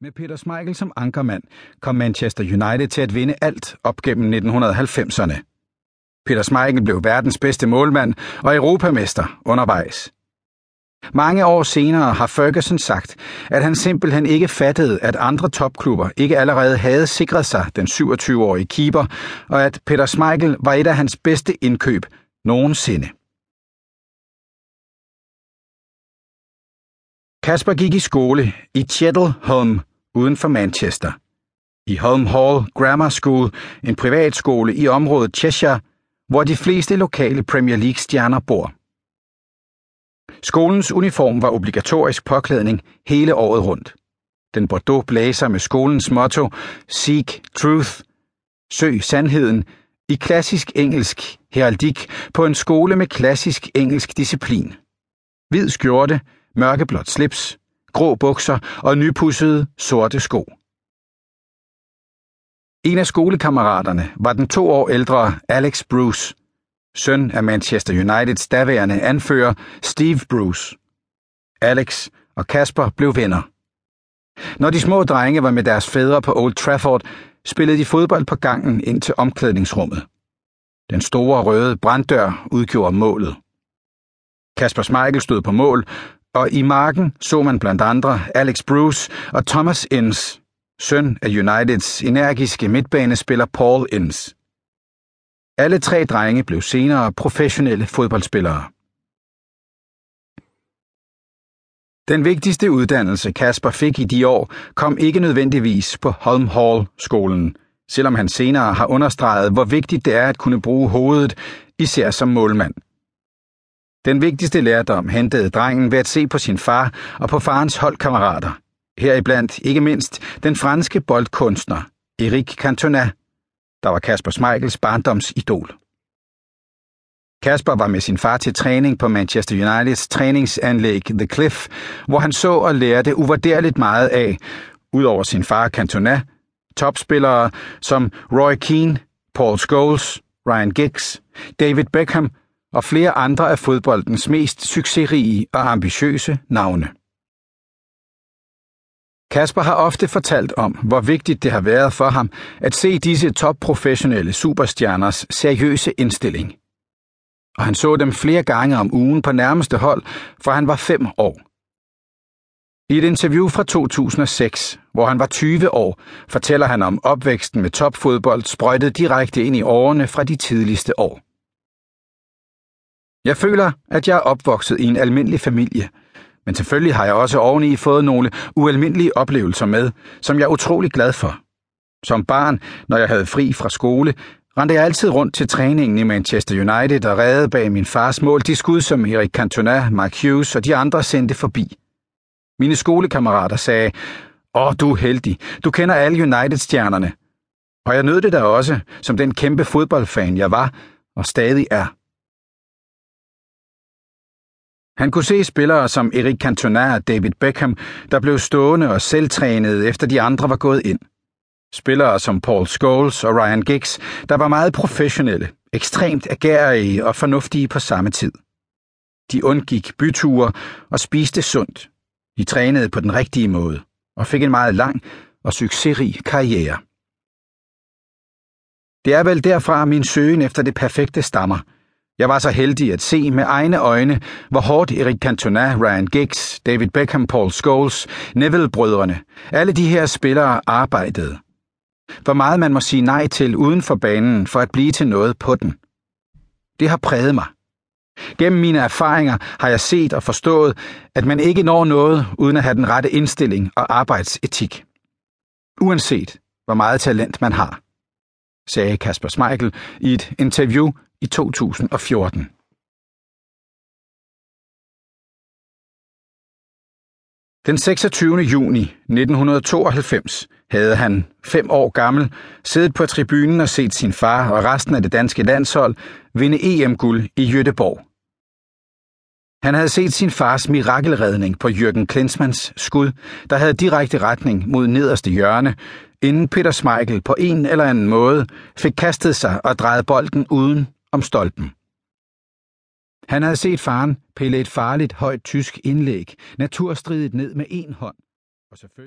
Med Peter Schmeichel som ankermand kom Manchester United til at vinde alt op gennem 1990'erne. Peter Schmeichel blev verdens bedste målmand og europamester undervejs. Mange år senere har Ferguson sagt, at han simpelthen ikke fattede, at andre topklubber ikke allerede havde sikret sig den 27-årige keeper, og at Peter Schmeichel var et af hans bedste indkøb nogensinde. Kasper gik i skole i Chettelholm uden for Manchester. I Holm Hall Grammar School, en privatskole i området Cheshire, hvor de fleste lokale Premier League-stjerner bor. Skolens uniform var obligatorisk påklædning hele året rundt. Den bordeaux blæser med skolens motto Seek Truth, Søg sandheden, i klassisk engelsk heraldik på en skole med klassisk engelsk disciplin. Hvid skjorte, mørkeblåt slips, grå bukser og nypussede sorte sko. En af skolekammeraterne var den to år ældre Alex Bruce, søn af Manchester Uniteds daværende anfører Steve Bruce. Alex og Kasper blev venner. Når de små drenge var med deres fædre på Old Trafford, spillede de fodbold på gangen ind til omklædningsrummet. Den store røde branddør udgjorde målet. Kasper Smeichel stod på mål, og i marken så man blandt andre Alex Bruce og Thomas Inns, søn af Uniteds energiske midtbanespiller Paul Inns. Alle tre drenge blev senere professionelle fodboldspillere. Den vigtigste uddannelse Kasper fik i de år kom ikke nødvendigvis på Holm Hall-skolen, selvom han senere har understreget, hvor vigtigt det er at kunne bruge hovedet, især som målmand. Den vigtigste lærdom hentede drengen ved at se på sin far og på farens holdkammerater. Heriblandt ikke mindst den franske boldkunstner Eric Cantona, der var Kasper Schmeichels barndomsidol. Kasper var med sin far til træning på Manchester Uniteds træningsanlæg The Cliff, hvor han så og lærte uvurderligt meget af, udover sin far Cantona, topspillere som Roy Keane, Paul Scholes, Ryan Giggs, David Beckham og flere andre af fodboldens mest succesrige og ambitiøse navne. Kasper har ofte fortalt om, hvor vigtigt det har været for ham at se disse topprofessionelle superstjerners seriøse indstilling. Og han så dem flere gange om ugen på nærmeste hold, fra han var fem år. I et interview fra 2006, hvor han var 20 år, fortæller han om opvæksten med topfodbold sprøjtet direkte ind i årene fra de tidligste år. Jeg føler, at jeg er opvokset i en almindelig familie, men selvfølgelig har jeg også oveni fået nogle ualmindelige oplevelser med, som jeg er utrolig glad for. Som barn, når jeg havde fri fra skole, rendte jeg altid rundt til træningen i Manchester United og redde bag min fars mål de skud, som Erik Cantona, Mark Hughes og de andre sendte forbi. Mine skolekammerater sagde, Åh, du er heldig. Du kender alle United-stjernerne. Og jeg nød det da også, som den kæmpe fodboldfan jeg var og stadig er. Han kunne se spillere som Erik Cantona og David Beckham, der blev stående og selvtrænede efter de andre var gået ind. Spillere som Paul Scholes og Ryan Giggs, der var meget professionelle, ekstremt agerige og fornuftige på samme tid. De undgik byture og spiste sundt. De trænede på den rigtige måde og fik en meget lang og succesrig karriere. Det er vel derfra min søgen efter det perfekte stammer – jeg var så heldig at se med egne øjne, hvor hårdt Erik Cantona, Ryan Giggs, David Beckham, Paul Scholes, Neville-brødrene, alle de her spillere arbejdede. Hvor meget man må sige nej til uden for banen for at blive til noget på den. Det har præget mig. Gennem mine erfaringer har jeg set og forstået, at man ikke når noget uden at have den rette indstilling og arbejdsetik. Uanset hvor meget talent man har, sagde Kasper Schmeichel i et interview i 2014. Den 26. juni 1992 havde han, fem år gammel, siddet på tribunen og set sin far og resten af det danske landshold vinde EM-guld i Jødeborg. Han havde set sin fars mirakelredning på Jørgen Klinsmanns skud, der havde direkte retning mod nederste hjørne, inden Peter Schmeichel på en eller anden måde fik kastet sig og drejet bolden uden om stolpen. Han havde set faren pille et farligt højt tysk indlæg, naturstridigt ned med en hånd, og selvfølgelig